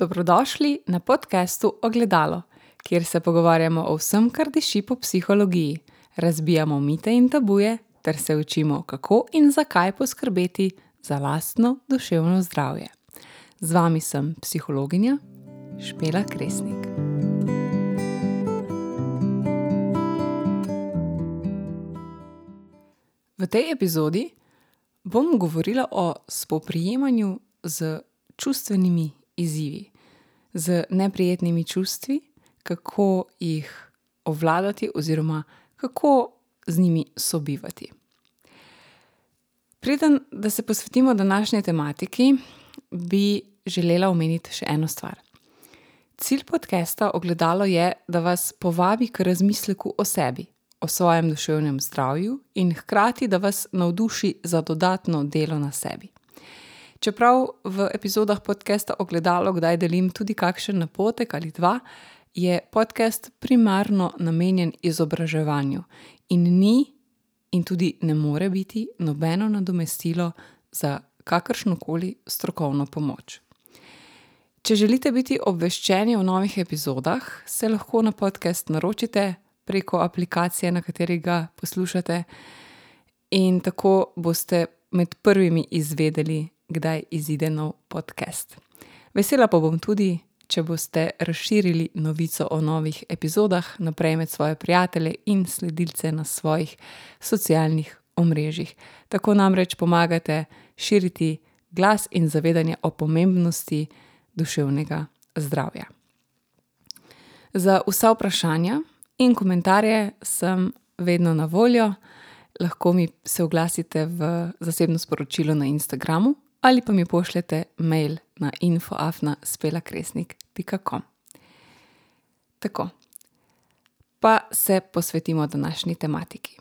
Dobrodošli na podkastu Ogledalo, kjer se pogovarjamo o vsem, kar diši po psihologiji, razbijamo mite in tabuje ter se učimo, kako in zakaj poskrbeti za lastno duševno zdravje. Z vami sem psihologinja Špela Kresnik. V tej epizodi bom govorila o spoprijemanju z čustvenimi izzivi, z neprijetnimi čustvi, kako jih ovladati, oziroma kako z njimi sobivati. Preden da se posvetimo današnji tematiki, bi želela omeniti še eno stvar. Cilj podcasta Ogledalo je, da vas povabi k razmisleku o sebi, o svojem duševnem zdravju in hkrati, da vas navduši za dodatno delo na sebi. Čeprav v epizodah podcasta Ogledalo kdaj delim tudi kakšen napotek ali dva, je podcast primarno namenjen izobraževanju in ni, in tudi ne more biti, nobeno nadomestilo za kakršno koli strokovno pomoč. Če želite biti obveščeni o novih epizodah, se lahko na podcast naročite preko aplikacije, na kateri ga poslušate, in tako boste med prvimi izvedeli, kdaj izide nov podcast. Vesela pa bom tudi, če boste razširili novico o novih epizodah naprej med svoje prijatelje in sledilce na svojih socialnih omrežjih. Tako namreč pomagate širiti glas in zavedanje o pomembnosti duševnega zdravja. Za vsa vprašanja in komentarje sem vedno na voljo, lahko mi se oglasite v zasebno sporočilo na Instagramu ali pa mi pošljete mail na infoafna.spelakresnik.com. Tako, pa se posvetimo današnji tematiki.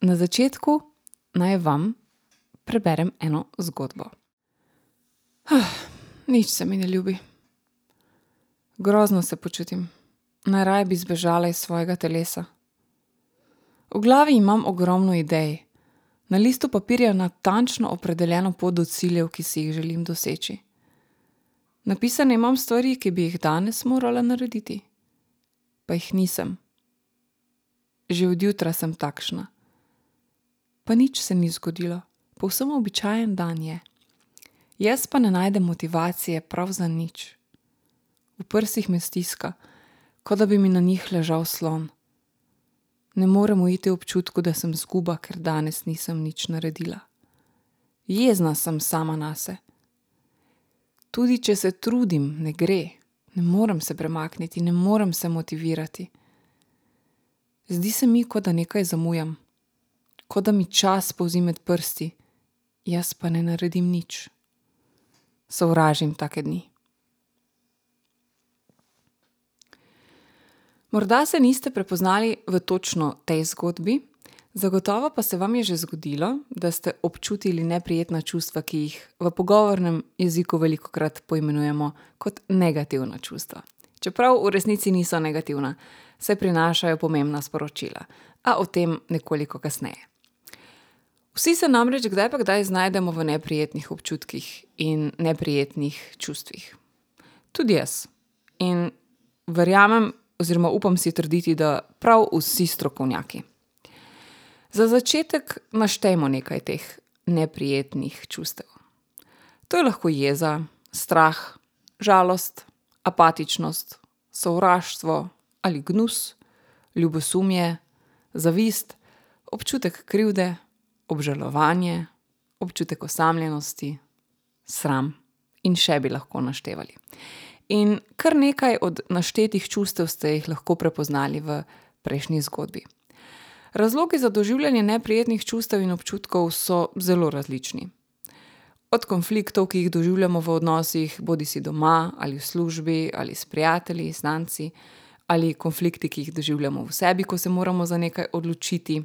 Na začetku naj vam preberem eno zgodbo. Ah, nič se mi ne ljubi. Grozno se počutim, najraje bi zbežala iz svojega telesa. V glavi imam ogromno idej, na listu papirja natančno opredeljeno pot do ciljev, ki si jih želim doseči. Napisane imam stvari, ki bi jih danes morala narediti, pa jih nisem. Že od jutra sem takšna. Pa nič se ni zgodilo, povsem običajen dan je. Jaz pa ne najdem motivacije prav za nič. V prsih me stiska, kot da bi mi na njih ležal slon. Ne morem uiti občutku, da sem zguba, ker danes nisem nič naredila. Jezna sem sama na se. Tudi če se trudim, ne gre, ne morem se premakniti, ne morem se motivirati. Zdi se mi, kot da nekaj zamujam, kot da mi čas povzi med prsti, jaz pa ne naredim nič. Sovražim take dni. Morda se niste prepoznali v točno tej zgodbi, zagotovo pa se vam je že zgodilo, da ste občutili neprijetna čustva, ki jih v pogovornem jeziku veliko krat poimenujemo kot negativna čustva. Čeprav v resnici niso negativna, se prinašajo pomembna sporočila, a o tem nekoliko kasneje. Vsi se namreč kdaj pa kdaj znajdemo v neprijetnih občutkih in neprijetnih čustvih. Tudi jaz. In verjamem, oziroma upam si trditi, da prav vsi strokovnjaki. Za začetek naštejmo nekaj teh neprijetnih čustev. To je lahko jeza, strah, žalost, apatičnost, sovraštvo ali gnus, ljubosumje, zavist, občutek krivde, obžalovanje, občutek osamljenosti, sram in še bi lahko naštevali. In kar nekaj od naštetih čustev ste jih lahko prepoznali v prejšnji zgodbi. Razlogi za doživljanje neprijetnih čustev in občutkov so zelo različni. Od konfliktov, ki jih doživljamo v odnosih, bodi si doma ali v službi ali s prijatelji, znanci, ali konflikti, ki jih doživljamo v sebi, ko se moramo za nekaj odločiti,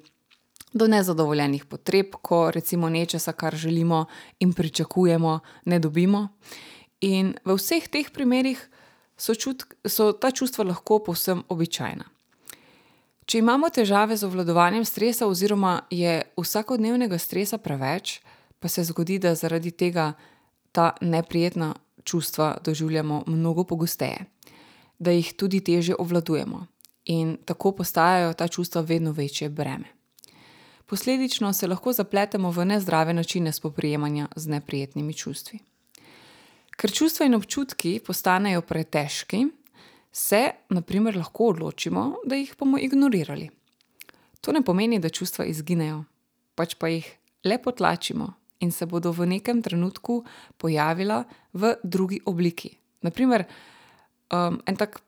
do nezadovoljenih potreb, ko recimo nečesa, kar želimo in pričakujemo, ne dobimo. In v vseh teh primerih so, čut, so ta čustva lahko povsem običajna. Če imamo težave z obvladovanjem stresa, oziroma je vsakodnevnega stresa preveč, pa se zgodi, da zaradi tega ta neprijetna čustva doživljamo mnogo pogosteje, da jih tudi teže obvladujemo in tako postajajo ta čustva vedno večje breme. Posledično se lahko zapletemo v nezdrave načine spoprijemanja z neprijetnimi čustvi. Ker čustva in občutki postanejo pretežki, se, naprimer, lahko odločimo, da jih bomo ignorirali. To ne pomeni, da čustva izginejo, pač pa jih le potlačimo in se bodo v nekem trenutku pojavila v drugi obliki. Naprimer, um, en tak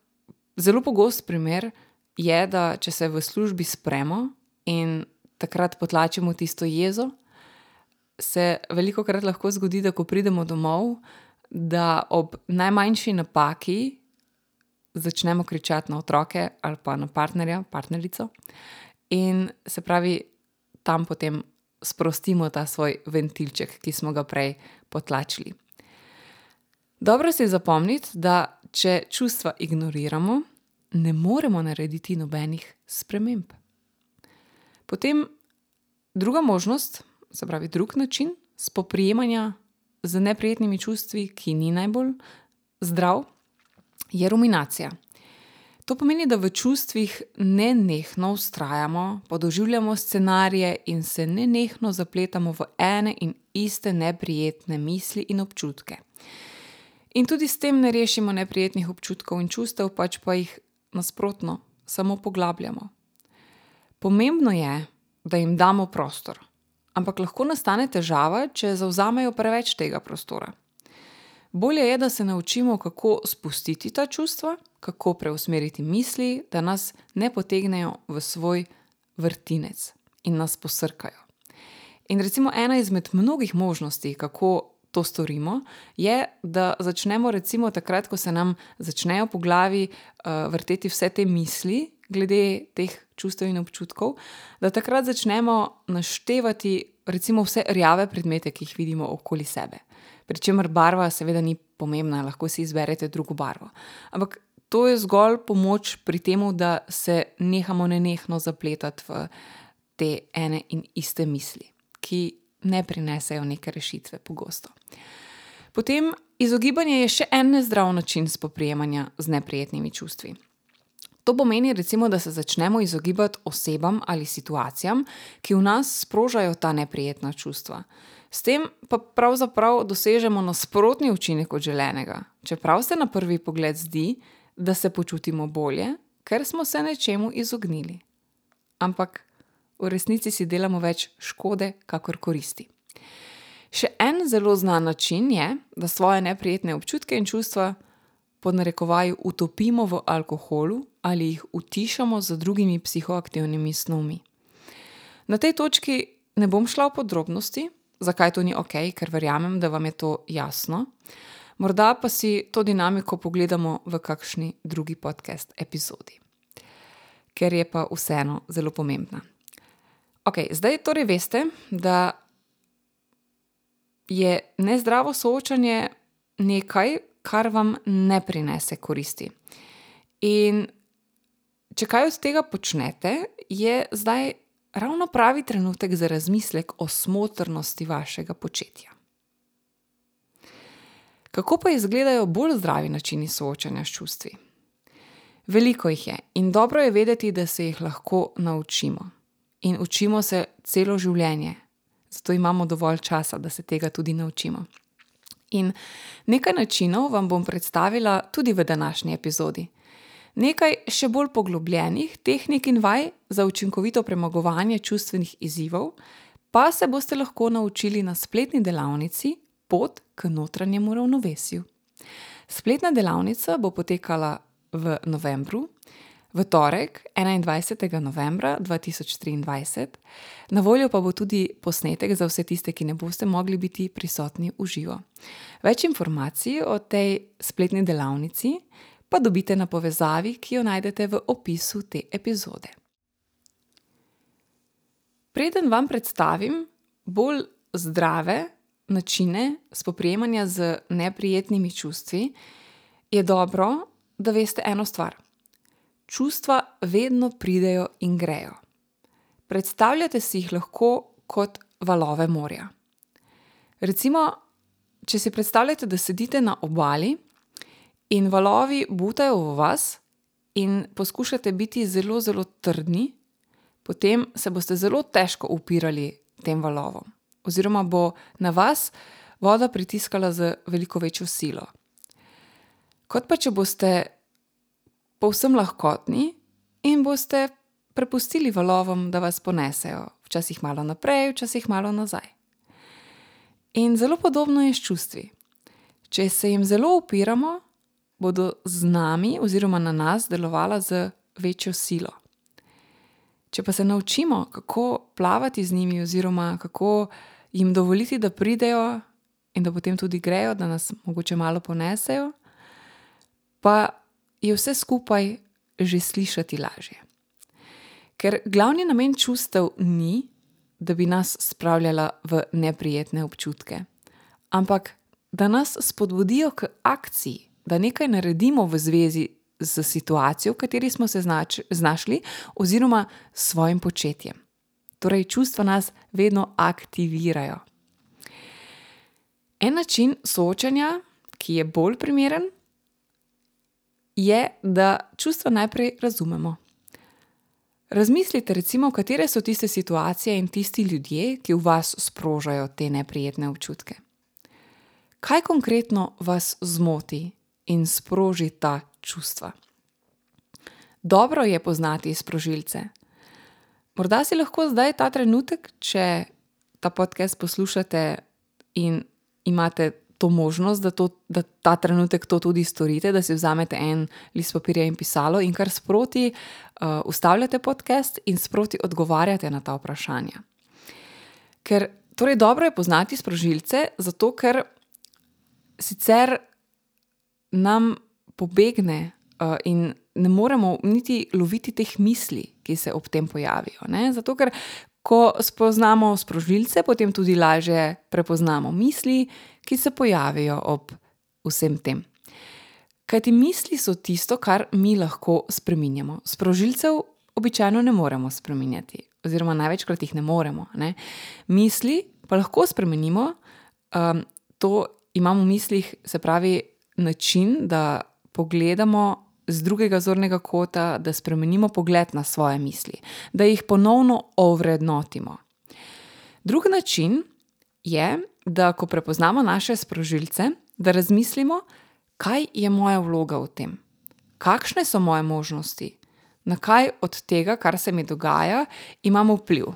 zelo pogost primer je, da če se v službi spremo in takrat potlačimo tisto jezo, se veliko krat lahko zgodi, da ko pridemo domov, da ob najmanjši napaki začnemo kričati na otroke ali pa na partnerja, partnerico, in se pravi, tam potem sprostimo ta svoj ventilček, ki smo ga prej potlačili. Dobro si je zapomniti, da če čustva ignoriramo, ne moremo narediti nobenih sprememb. Potem druga možnost, se pravi, drug način spoprijemanja z neprijetnimi čustvi, ki ni najbolj zdrav, je ruminacija. To pomeni, da v čustvih ne nehno ustrajamo, podoživljamo scenarije in se ne nehno zapletamo v ene in iste neprijetne misli in občutke. In tudi s tem ne rešimo neprijetnih občutkov in čustev, pač pa jih nasprotno, samo poglabljamo. Pomembno je, da jim damo prostor, ampak lahko nastane težava, če zauzamejo preveč tega prostora. Bolje je, da se naučimo, kako spustiti ta čustva, kako preusmeriti misli, da nas ne potegnejo v svoj vrtinec in nas posrkajo. In recimo ena izmed mnogih možnosti, kako to storimo, je, da začnemo, recimo takrat, ko se nam začnejo po glavi uh, vrteti vse te misli, glede teh čustev in občutkov, da takrat začnemo naštevati, recimo, vse rjave predmete, ki jih vidimo okoli sebe. Pričemer barva, seveda, ni pomembna, lahko si izberete drugo barvo. Ampak to je zgolj pomoč pri tem, da se nehamo nenehno zapletati v te ene in iste misli, ki ne prinesejo neke rešitve, pogosto. Potem izogibanje je še en nezdrav način spoprijemanja z neprijetnimi čustvi. To pomeni, recimo, da se začnemo izogibati osebam ali situacijam, ki v nas sprožajo ta neprijetna čustva. S tem pa pravzaprav dosežemo nasprotni učinek od želenega, čeprav se na prvi pogled zdi, da se počutimo bolje, ker smo se nečemu izognili. Ampak v resnici si delamo več škode, kakor koristi. Še en zelo znan način je, da svoje neprijetne občutke in čustva pod narekovaji utopimo v alkoholu ali jih utišamo z drugimi psihoaktivnimi snovmi. Na tej točki ne bom šla v podrobnosti, zakaj to ni ok, ker verjamem, da vam je to jasno. Morda pa si to dinamiko pogledamo v kakšni drugi podcast epizodi, ker je pa vseeno zelo pomembna. Ok, zdaj torej veste, da je nezdravo soočanje nekaj, kar vam ne prinese koristi. In če kaj od tega počnete, je zdaj ravno pravi trenutek za razmislek o smotrnosti vašega početja. Kako pa izgledajo bolj zdravi načini soočanja s čustvi? Veliko jih je in dobro je vedeti, da se jih lahko naučimo. In učimo se celo življenje, zato imamo dovolj časa, da se tega tudi naučimo. In nekaj načinov vam bom predstavila tudi v današnji epizodi. Nekaj še bolj poglobljenih tehnik in vaj za učinkovito premagovanje čustvenih izzivov, pa se boste lahko naučili na spletni delavnici Pot k notranjemu ravnovesju. Spletna delavnica bo potekala v novembru, v torek, 21. novembra 2023, na voljo pa bo tudi posnetek za vse tiste, ki ne boste mogli biti prisotni v živo. Več informacij o tej spletni delavnici pa dobite na povezavi, ki jo najdete v opisu te epizode. Preden vam predstavim bolj zdrave načine spoprijemanja z neprijetnimi čustvi, je dobro, da veste eno stvar. Čustva vedno pridejo in grejo. Predstavljate si jih lahko kot valove morja. Recimo, če si predstavljate, da sedite na obali in valovi butajo v vas, in poskušate biti zelo, zelo trdni, potem se boste zelo težko upirali tem valovom, oziroma bo na vas voda pritiskala z veliko večjo silo. Kot pa če boste povsem lahkotni in boste prepustili valovom, da vas ponesejo, včasih malo naprej, včasih malo nazaj. In zelo podobno je s čustvi. Če se jim zelo upiramo, bodo z nami oziroma na nas delovala z večjo silo. Če pa se naučimo, kako plavati z njimi, oziroma kako jim dovoliti, da pridejo in da potem tudi grejo, da nas mogoče malo ponesejo, pa je vse skupaj že slišati lažje. Ker glavni namen čustev ni, da bi nas spravljala v neprijetne občutke, ampak da nas spodbudijo k akciji, da nekaj naredimo v zvezi z situacijo, v kateri smo se znač, znašli, oziroma s svojim početjem. Torej, čustva nas vedno aktivirajo. En način soočanja, ki je bolj primeren, je, da čustva najprej razumemo. Razmislite, recimo, katere so tiste situacije in tisti ljudje, ki v vas sprožajo te neprijetne občutke. Kaj konkretno vas zmoti in sproži ta čustva. Dobro je poznati sprožilce. Morda si lahko zdaj ta trenutek, če ta podcast poslušate in imate to možnost, da, to, da ta trenutek to tudi storite, da si vzamete en list papirja in pisalo in kar sproti uh, ustavljate podcast in sproti odgovarjate na ta vprašanja. Ker torej dobro je poznati sprožilce, zato ker sicer nam pobegne uh, in ne moremo niti loviti teh misli, ki se ob tem pojavijo. Ne? Zato, ker ko spoznamo sprožilce, potem tudi lažje prepoznamo misli, ki se pojavijo ob vsem tem. Kaj ti misli so tisto, kar mi lahko spremenjamo. Sprožilcev običajno ne moremo spremenjati, oziroma največkrat jih ne moremo. Ne? Misli pa lahko spremenimo, um, to imamo v mislih, se pravi, način, da pogledamo z drugega zornega kota, da spremenimo pogled na svoje misli, da jih ponovno ovrednotimo. Drugi način je, da ko prepoznamo naše sprožilce, da razmislimo, kaj je moja vloga v tem, kakšne so moje možnosti, na kaj od tega, kar se mi dogaja, imamo vpliv.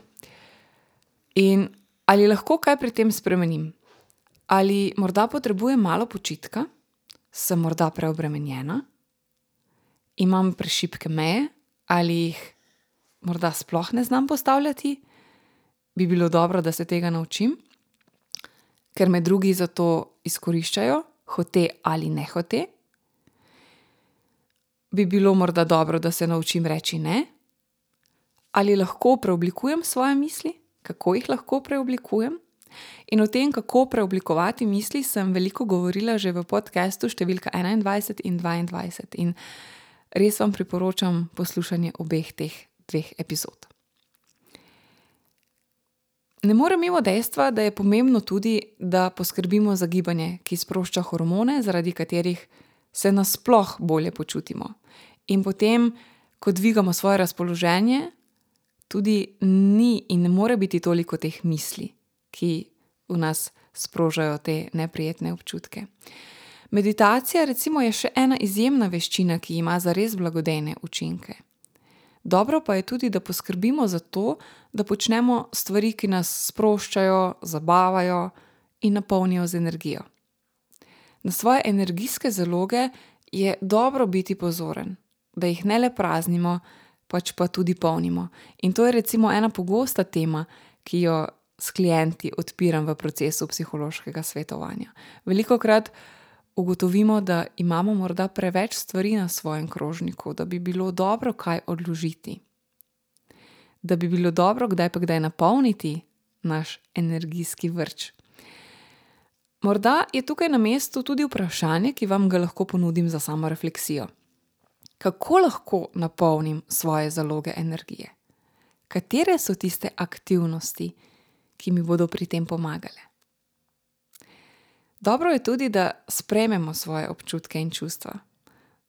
In ali lahko kaj pri tem spremenim, ali morda potrebujem malo počitka sem morda preobremenjena, imam prešipke meje? Ali jih morda sploh ne znam postavljati, bi bilo dobro, da se tega naučim, ker me drugi za to izkoriščajo, hote ali ne hote. Bi bilo morda dobro, da se naučim reči ne, ali lahko preoblikujem svoje misli, kako jih lahko preoblikujem. In o tem, kako preoblikovati misli, sem veliko govorila že v podkastu številka 21 in 22. In res vam priporočam poslušanje obeh teh dveh epizod. Ne morem mimo dejstva, da je pomembno tudi, da poskrbimo za gibanje, ki sprošča hormone, zaradi katerih se nasploh bolje počutimo. In potem, ko dvigamo svoje razpoloženje, tudi ni in ne more biti toliko teh misli ki v nas sprožajo te neprijetne občutke. Meditacija, recimo, je še ena izjemna veščina, ki ima za res blagodejne učinke. Dobro pa je tudi, da poskrbimo za to, da počnemo stvari, ki nas sproščajo, zabavajo in napolnijo z energijo. Na svoje energijske zaloge je dobro biti pozoren, da jih ne le praznimo, pač pa tudi polnimo. In to je recimo ena pogosta tema, ki jo s klienti odpiram v procesu psihološkega svetovanja. Veliko krat ugotovimo, da imamo morda preveč stvari na svojem krožniku, da bi bilo dobro kaj odložiti. Da bi bilo dobro kdaj pa kdaj napolniti naš energijski vrč. Morda je tukaj na mestu tudi vprašanje, ki vam ga lahko ponudim za samo refleksijo. Kako lahko napolnim svoje zaloge energije? Katere so tiste aktivnosti, ki mi bodo pri tem pomagale. Dobro je tudi, da sprejmemo svoje občutke in čustva.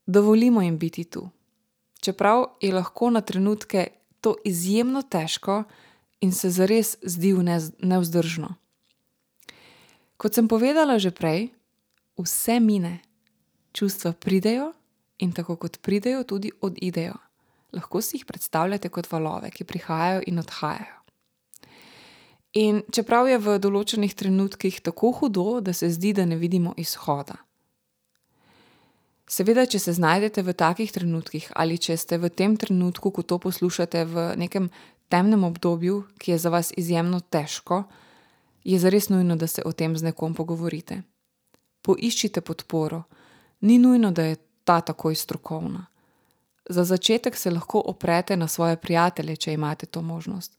Dovolimo jim biti tu. Čeprav je lahko na trenutke to izjemno težko in se zares zdi nevzdržno. Kot sem povedala že prej, vse mine, čustva pridejo in tako kot pridejo, tudi odidejo. Lahko si jih predstavljate kot valove, ki prihajajo in odhajajo. In čeprav je v določenih trenutkih tako hudo, da se zdi, da ne vidimo izhoda. Seveda, če se znajdete v takih trenutkih ali če ste v tem trenutku, ko to poslušate, v nekem temnem obdobju, ki je za vas izjemno težko, je zares nujno, da se o tem z nekom pogovorite. Poiščite podporo, ni nujno, da je ta takoj strokovna. Za začetek se lahko oprete na svoje prijatelje, če imate to možnost.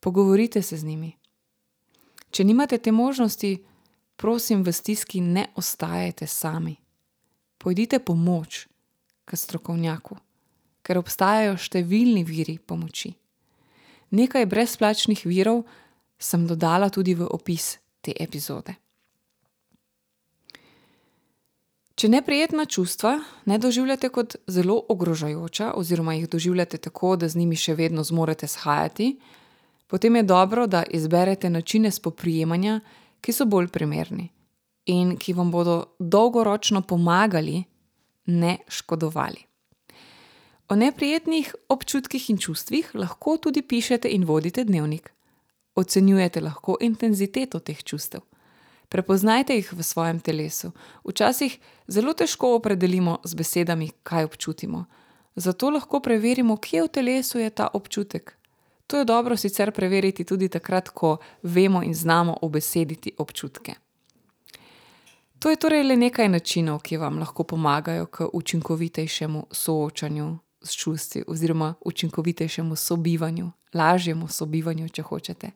Pogovorite se z njimi. Če nimate te možnosti, prosim, v stiski ne ostajajte sami. Pojdite pomoč k strokovnjaku, ker obstajajo številni viri pomoči. Nekaj brezplačnih virov sem dodala tudi v opis te epizode. Če neprijetna čustva ne doživljate kot zelo ogrožajoča, oziroma jih doživljate tako, da z njimi še vedno zmorete shajati, potem je dobro, da izberete načine spoprijemanja, ki so bolj primerni in ki vam bodo dolgoročno pomagali, ne škodovali. O neprijetnih občutkih in čustvih lahko tudi pišete in vodite dnevnik. Ocenjujete lahko intenziteto teh čustev. Prepoznajte jih v svojem telesu. Včasih zelo težko opredelimo z besedami, kaj občutimo. Zato lahko preverimo, kje v telesu je ta občutek. To je dobro sicer preveriti tudi takrat, ko vemo in znamo obesediti občutke. To je torej le nekaj načinov, ki vam lahko pomagajo k učinkovitejšemu soočanju s čustvi, oziroma učinkovitejšemu sobivanju, lažjemu sobivanju, če hočete.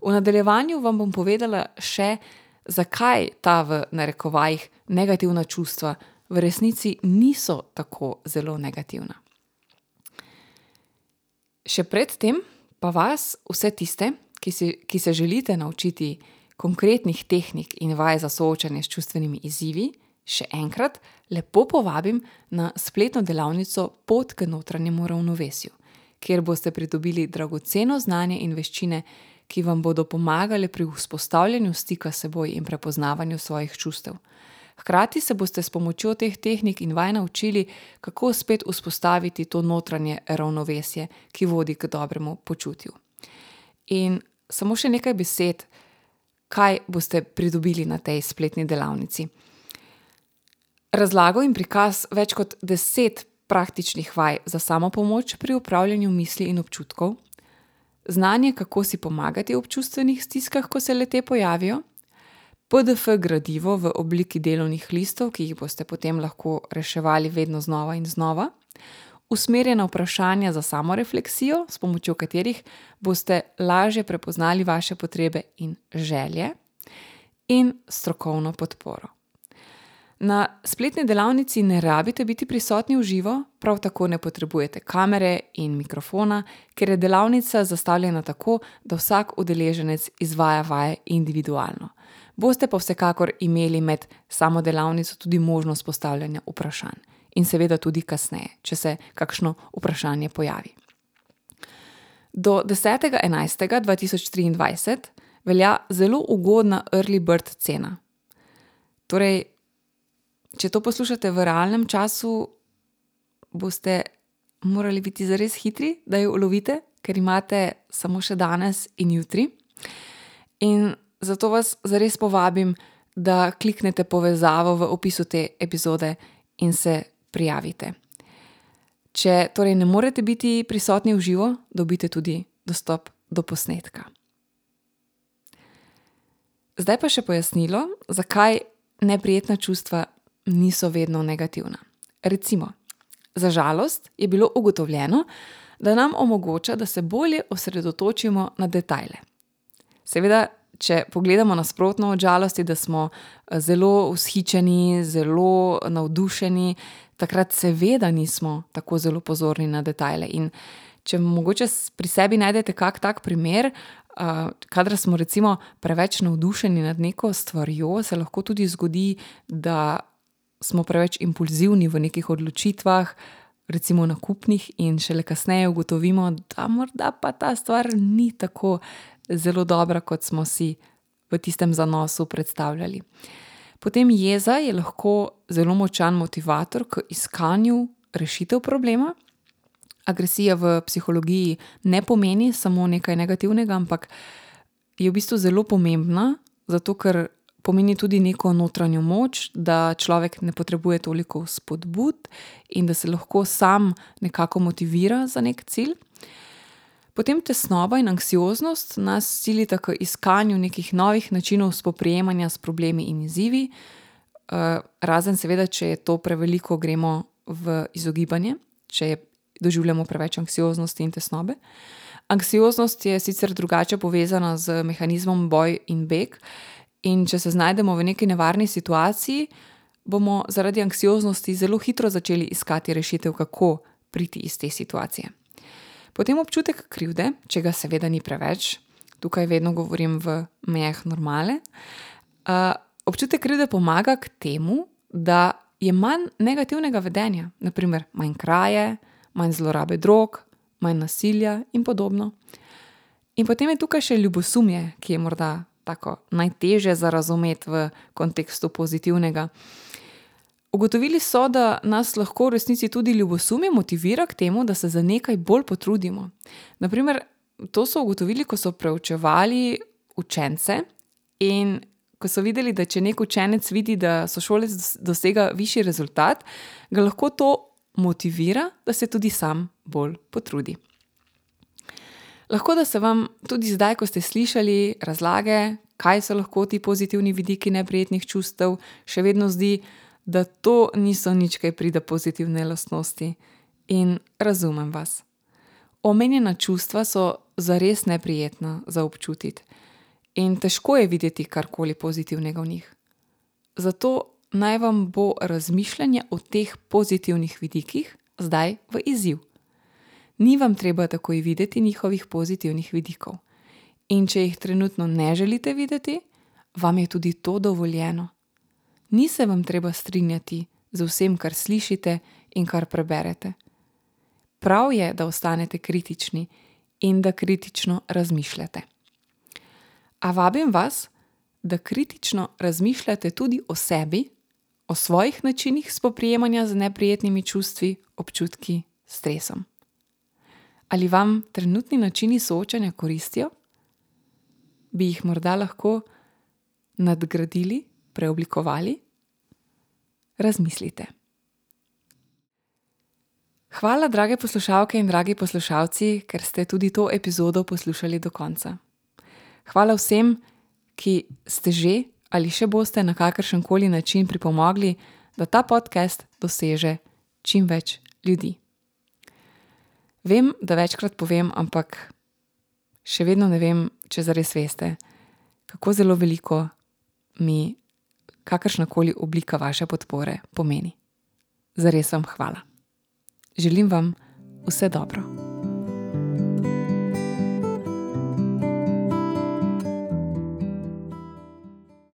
V nadaljevanju vam bom povedala še, zakaj ta v narekovajih negativna čustva v resnici niso tako zelo negativna. Še predtem pa vas, vse tiste, ki, si, ki se želite naučiti konkretnih tehnik in vaj za soočanje s čustvenimi izzivi, še enkrat lepo povabim na spletno delavnico Pot k notranjemu ravnovesju, kjer boste pridobili dragoceno znanje in veščine, ki vam bodo pomagale pri vzpostavljanju stika s seboj in prepoznavanju svojih čustev. Hkrati se boste s pomočjo teh tehnik in vaj naučili, kako spet vzpostaviti to notranje ravnovesje, ki vodi k dobremu počutju. In samo še nekaj besed, kaj boste pridobili na tej spletni delavnici. Razlago in prikaz več kot deset praktičnih vaj za samo pomoč pri upravljanju misli in občutkov, znanje, kako si pomagati v občutvenih stiskah, ko se le te pojavijo, PDF gradivo v obliki delovnih listov, ki jih boste potem lahko reševali vedno znova in znova, usmerjena vprašanja za samorefleksijo, s pomočjo katerih boste lažje prepoznali vaše potrebe in želje, in strokovno podporo. Na spletni delavnici ne rabite biti prisotni v živo, prav tako ne potrebujete kamere in mikrofona, ker je delavnica zastavljena tako, da vsak udeleženec izvaja vaje individualno. Boste pa vsekakor imeli med samo delavnico tudi možnost postavljanja vprašanj in seveda tudi kasneje, če se kakšno vprašanje pojavi. Do 10.11.2023 velja zelo ugodna early bird cena. Torej, če to poslušate v realnem času, boste morali biti zares hitri, da jo ulovite, ker imate samo še danes in jutri. In zato vas zares povabim, da kliknete povezavo v opisu te epizode in se prijavite. Če torej ne morete biti prisotni v živo, dobite tudi dostop do posnetka. Zdaj pa še pojasnilo, zakaj neprijetna čustva niso vedno negativna. Recimo, za žalost je bilo ugotovljeno, da nam omogoča, da se bolje osredotočimo na detajle. Seveda, če pogledamo nasprotno od žalosti, da smo eh, zelo vzhičeni, zelo navdušeni, takrat seveda nismo tako zelo pozorni na detajle. In če mogoče pri sebi najdete kak tak primer, Uh, kadar smo recimo preveč navdušeni nad neko stvarjo, se lahko tudi zgodi, da smo preveč impulzivni v nekih odločitvah, recimo nakupnih, in šele kasneje ugotovimo, da morda pa ta stvar ni tako zelo dobra, kot smo si v tistem zanosu predstavljali. Potem jeza je lahko zelo močan motivator k iskanju rešitev problema. Agresija v psihologiji ne pomeni samo nekaj negativnega, ampak je v bistvu zelo pomembna, zato ker pomeni tudi neko notranjo moč, da človek ne potrebuje toliko spodbud in da se lahko sam nekako motivira za nek cilj. Potem tesnoba in anksioznost nas silita k iskanju nekih novih načinov spoprijemanja s problemi in izzivi, eh, razen seveda, če je to preveliko, gremo v izogibanje, če doživljamo preveč anksioznosti in tesnobe. Anksioznost je sicer drugače povezana z mehanizmom boj in beg, in če se znajdemo v neki nevarni situaciji, bomo zaradi anksioznosti zelo hitro začeli iskati rešitev, kako priti iz te situacije. Potem občutek krivde, če ga seveda ni preveč, tukaj vedno govorim v mejah normale. Uh, občutek krivde pomaga k temu, da je manj negativnega vedenja, naprimer manj kraje, manj zlorabe drog, manj nasilja in podobno. In potem je tukaj še ljubosumje, ki je morda tako najtežje za razumeti v kontekstu pozitivnega. Ugotovili so, da nas lahko v resnici tudi ljubosumje motivira k temu, da se za nekaj bolj potrudimo. Naprimer, to so ugotovili, ko so preučevali učence in ko so videli, da če nek učenec vidi, da so šolec dosega višji rezultat, ga lahko to motivira, da se tudi sam bolj potrudi. Lahko da se vam tudi zdaj, ko ste slišali razlage, kaj so lahko ti pozitivni vidiki neprijetnih čustev, še vedno zdi, da to niso nič, kaj pride pozitivne lastnosti. In razumem vas. Omenjena čustva so zares neprijetna za občutiti, in težko je videti karkoli pozitivnega v njih. Zato naj vam bo razmišljanje o teh pozitivnih vidikih zdaj v izziv. Ni vam treba takoj videti njihovih pozitivnih vidikov. In če jih trenutno ne želite videti, vam je tudi to dovoljeno. Ni se vam treba strinjati z vsem, kar slišite in kar preberete. Prav je, da ostanete kritični in da kritično razmišljate. A vabim vas, da kritično razmišljate tudi o sebi o svojih načinih spoprijemanja z neprijetnimi čustvi, občutki, stresom. Ali vam trenutni načini soočanja koristijo? Bi jih morda lahko nadgradili, preoblikovali? Razmislite. Hvala, drage poslušalke in dragi poslušalci, ker ste tudi to epizodo poslušali do konca. Hvala vsem, ki ste že ali še boste na kakršen koli način pripomogli, da ta podcast doseže čim več ljudi. Vem, da večkrat povem, ampak še vedno ne vem, če zares veste, kako zelo veliko mi kakršna koli oblika vaše podpore pomeni. Zares vam hvala. Želim vam vse dobro.